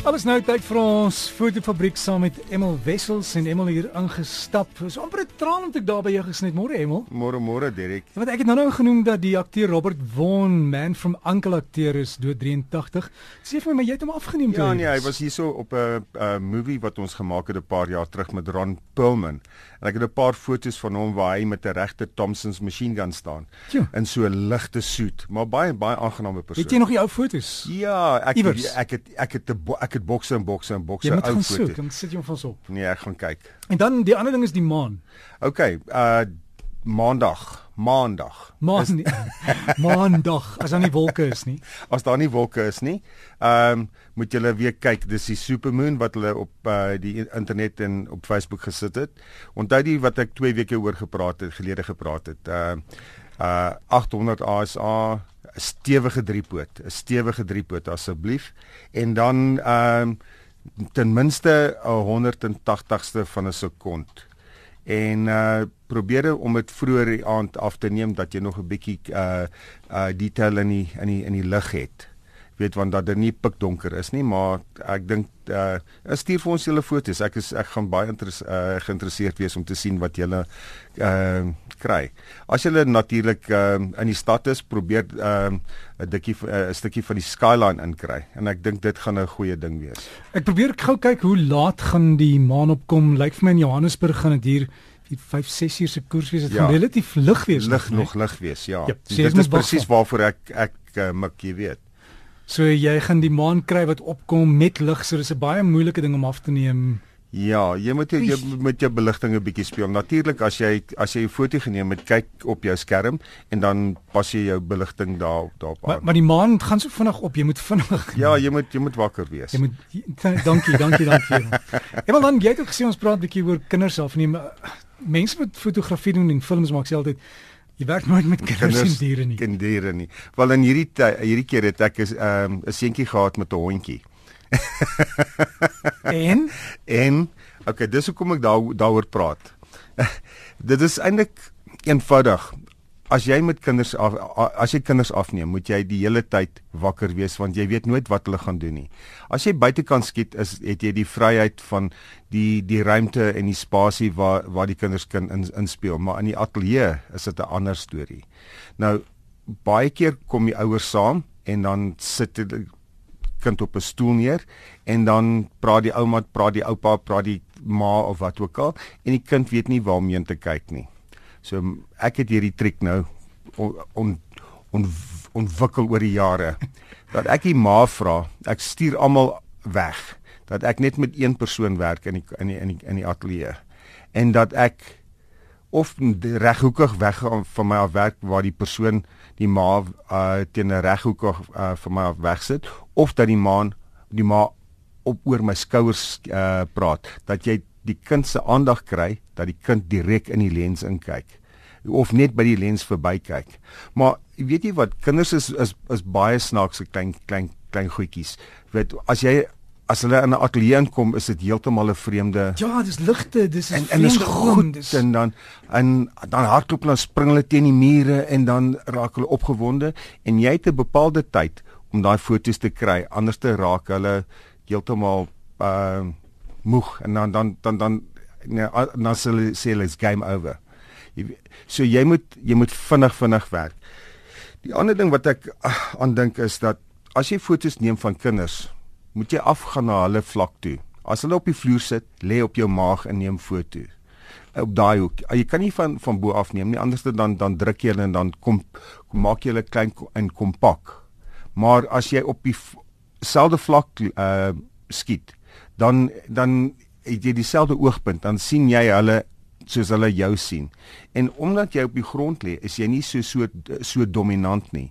Alles nou tyd vir ons fotofabriek saam met Emel Wessels en Emel hier ingestap. Dis amper 'n traan om te daar by jou gesny môre Emel. Môre môre Derek. Want ek het nou nou genoem dat die akteur Robert Vaughn, man from Uncle akteur is dood 83. Sê vir my, maar jy het hom afgeneem toe. Ja nee, hy was hierso op 'n 'n movie wat ons gemaak het 'n paar jaar terug met Ron Perlman. En ek het 'n paar foto's van hom waar hy met 'n regte Thompson's machine gun staan Tjoe. in so 'n ligte suit, maar baie baie aangename persoon. Het jy nog die ou foto's? Ja, ek Iewers? ek het ek het 'n ek het bokse en bokse en bokse Jy moet ou gaan soek, foto's. dan sit jy hom van ons op. Nee, ek gaan kyk. En dan die ander ding is die maan. OK, uh maandag, maandag. Maan Maandag, as daar nie wolke is nie. As daar nie wolke is nie, ehm um, moet julle weer kyk, dis die supermoon wat hulle op uh, die internet en op Facebook gesit het. Onthou die wat ek 2 weke oor gepraat het, gelede gepraat het. Uh uh 800 ASA 'n stewige driepoot, 'n stewige driepoot asseblief. En dan ehm um, ten minste 'n 180ste van 'n sekond. En uh probeer om dit vroeër die aand af te neem dat jy nog 'n bietjie uh uh detail in die in die in die lig het. Weet want dat dit nie pikdonker is nie, maar ek dink uh stuur vir ons julle foto's. Ek is ek gaan baie interes, uh, geïnteresseerd wees om te sien wat julle uh kry. As julle natuurlik uh in die stad is, probeer uh 'n dikkie 'n stukkie van die skyline inkry en ek dink dit gaan 'n goeie ding wees. Ek probeer gou kyk hoe laat gaan die maan opkom. Lyk vir my in Johannesburg gaan dit hier 5 6 uur se koers wees. Dit Ja. gaan relatief lig wees. lig nog lig wees, ja. Ja, so jy dit is presies waarvoor ek ek uh, mik, jy weet. So jy gaan die maan kry wat opkom met lig. So dis 'n baie moeilike ding om af te neem. Ja, jy moet jy Oei. met jou beligting 'n bietjie speel. Natuurlik as jy as jy 'n foto geneem het, kyk op jou skerm en dan pas jy jou beligting daar daarop Maar aan. maar die maan gaan so vinnig op. Jy moet vinnig. Ja, jy moet jy moet wakker wees. Jy moet dankie, dankie, dankie. Ja, maar dan jy het ook gesê ons praat 'n bietjie oor kinders afneem. Mense wat fotografie doen en films maak sê altyd jy werk nooit met kinders en diere nie. En diere nie. Wel in hierdie hierdie keer het ek 'n um, 'n seentjie gehad met 'n hondjie. En En okay, dis hoekom ek daar daaroor praat. Dit is eintlik eenvoudig. As jy met kinders af, as jy kinders afneem, moet jy die hele tyd wakker wees want jy weet nooit wat hulle gaan doen nie. As jy buite kan skiet, is het jy die vryheid van die die ruimte en die spasie waar waar die kinders kan in, inspeel, maar in die ateljee is dit 'n ander storie. Nou baie keer kom die ouers saam en dan sit die kind op 'n stoel neer en dan praat die ouma, praat die oupa, praat die ma of wat ook al en die kind weet nie waarmee om te kyk nie. So ek het hierdie triek nou on, on, on ontwikkel oor die jare. Dat ek die ma vra, ek stuur almal weg dat ek net met een persoon werk in die in die in die, in die ateljee en dat ek of reghoekig weggaan van my af werk waar die persoon die ma uh, teen 'n reghoekig uh, van my af wegsit of dat die ma die ma op oor my skouers uh, praat. Dat jy die kind se aandag kry dat die kind direk in die lens inkyk of net by die lens verbykyk. Maar weet jy wat kinders is is is baie snaakse klein klein klein goedjies. Weet as jy as hulle in 'n ateljee inkom is dit heeltemal 'n vreemde ja, dis ligte, dis en en is goed dis en dan en dan hardloop hulle spring hulle teen die mure en dan raak hulle opgewonde en jy het 'n bepaalde tyd om daai foto's te kry anders te raak hulle heeltemal uh moeg en dan dan dan dan a- dan sê hulle sê hulle is game over. Jy, so jy moet jy moet vinnig vinnig werk. Die ander ding wat ek ah, aan dink is dat as jy foto's neem van kinders, moet jy afgaan na hulle vlak toe. As hulle op die vloer sit, lê op jou maag en neem foto. Op daai hoek. Ah, Jy kan nie van van bo af neem nie, anders dan dan druk jy hulle en dan kom, kom maak jy hulle klein en kompak. Maar as jy op die selfde vlak uh skiet, dan dan het jy dieselfde oogpunt, dan sien jy hulle soos hulle jou sien. En omdat jy op die grond lê, is jy nie so so so dominant nie.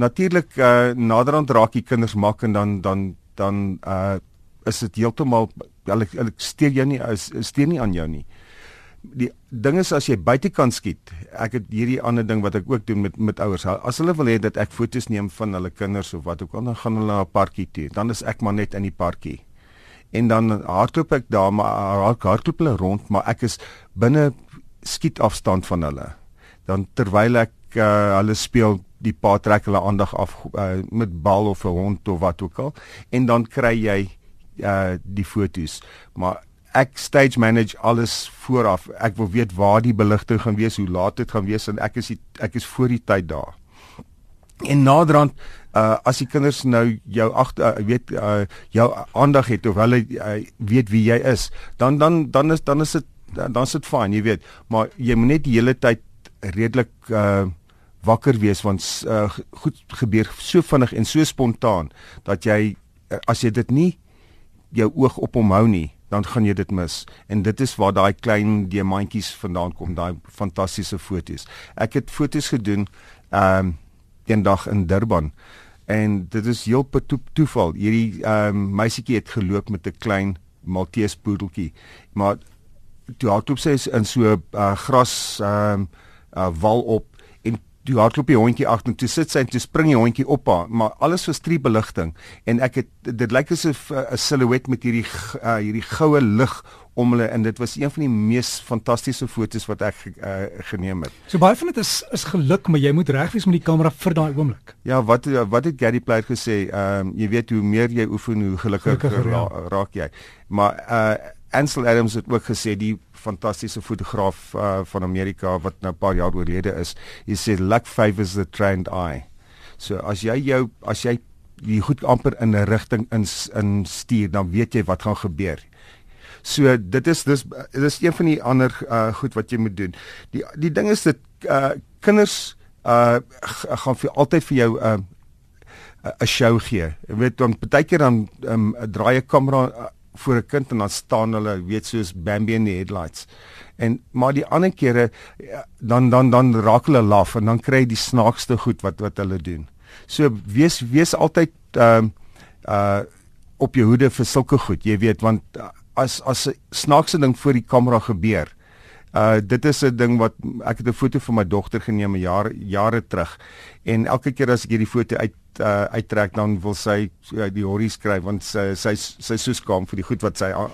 Natuurlik uh naderhand raak die kinders mak en dan dan dan uh is dit heeltemal hulle hulle steur jou nie is steur nie aan jou nie. Die ding is as jy buite kan skiet. Ek het hierdie ander ding wat ek ook doen met met ouers. As hulle wil hê dat ek foto's neem van hulle kinders of wat ook al, dan gaan hulle na 'n parkie toe. Dan is ek maar net in die parkie. En dan hardloop ek daar maar hard- hardloop hulle rond, maar ek is binne skietafstand van hulle. Dan terwyl ek uh, hulle speel die pa trek hulle aandag af uh, met bal of 'n hond of wat ook al. En dan kry jy uh die fotos. Maar ek stage manage alles vooraf. Ek wil weet waar die beligting gaan wees hoe laat dit gaan wees en ek is die, ek is voor die tyd daar en naderhand uh as die kinders nou jou agter uh, weet uh jou aandag het of hulle uh, weet wie jy is dan dan dan is dan is dit dan is dit fyn jy weet. Maar jy moet net die hele tyd redelik uh wakker wees want uh, goed gebeur so vinnig en so spontaan dat jy as jy dit nie jou oog op hom hou nie dan gaan jy dit mis. En dit is waar daai klein diamantjies vandaan kom daai fantastiese foto's. Ek het foto's gedoen ehm um, eendag in Durban. En dit is heel per to toeval. Hierdie ehm um, meisietjie het geloop met 'n klein Maltese poedeltjie. Maar toe hardloop sy in so 'n uh, gras ehm um, uh, wal op toe hardloop die hondjie agter en toe sit sy en toe spring die hondjie op haar. Maar alles was drie beligting. En ek het dit lyk asof uh, 'n silhouet met hierdie uh, hierdie goue lig om hulle en dit was een van die mees fantastiese fotos wat ek uh, geneem het. So baie van dit is is geluk maar jy moet reg wees met die kamera vir daai oomblik. Ja, wat wat het Gary Player gesê? Ehm um, jy weet hoe meer jy oefen hoe gelukkiger gelukkig, ra ja. raak jy. Maar uh Ansel Adams het ook gesê die fantastiese fotograaf uh, van Amerika wat nou 'n paar jaar oorlede is, hy sê luck favors the trained eye. So as jy jou as jy die goed amper in 'n rigting in in stuur, dan weet jy wat gaan gebeur. So dit is dis dis een van die ander uh, goed wat jy moet doen. Die die ding is dit uh, kinders uh, gaan vir altyd vir jou 'n uh, 'n show gee. Jy weet dan baie keer dan um, draai 'n kamera uh, voor 'n kind en dan staan hulle weet soos Bambi in die headlights. En maar die ander kere dan dan dan raak hulle laf en dan kry jy die snaakste goed wat wat hulle doen. So wees wees altyd ehm uh, uh op jou hoede vir sulke goed. Jy weet want as as 'n snaakse ding voor die kamera gebeur. Uh dit is 'n ding wat ek het 'n foto van my dogter geneem jare jare terug en elke keer as ek hierdie foto uit uh, uittrek dan wil sy uh, die horrie skryf want sy sy sy so skaam vir die goed wat sy uh,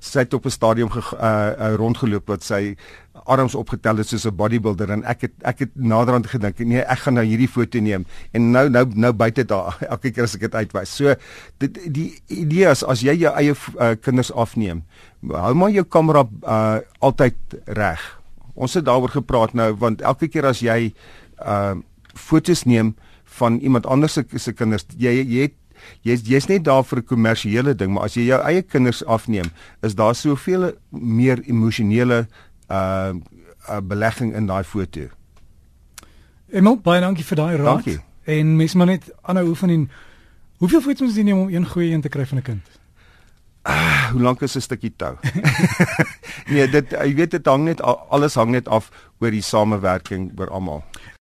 sy het op 'n stadium ge, uh, uh, rondgeloop wat sy arms opgetel het soos 'n bodybuilder en ek het ek het naderhand gedink nee ek gaan nou hierdie foto neem en nou nou nou buite daar elke keer as ek dit uitwys so dit die idee is as jy jou eie uh, kinders afneem hou maar jou kamera uh, altyd reg ons het daaroor gepraat nou want elke keer as jy uh, fotos neem van iemand anders se kinders. Jy jy het jy's jy's net daar vir 'n kommersiële ding, maar as jy jou eie kinders afneem, is daar soveel meer emosionele uh, uh belegging in daai foto. Emel, baie dankie vir daai raad. Dankie. En mens maar net aanhou oefen en hoeveel foto's moet jy neem om een goeie een te kry van 'n kind? Ah, hoe lank is 'n stukkie tou? nee, dit jy weet dit hang net alles hang net af oor die samewerking oor almal.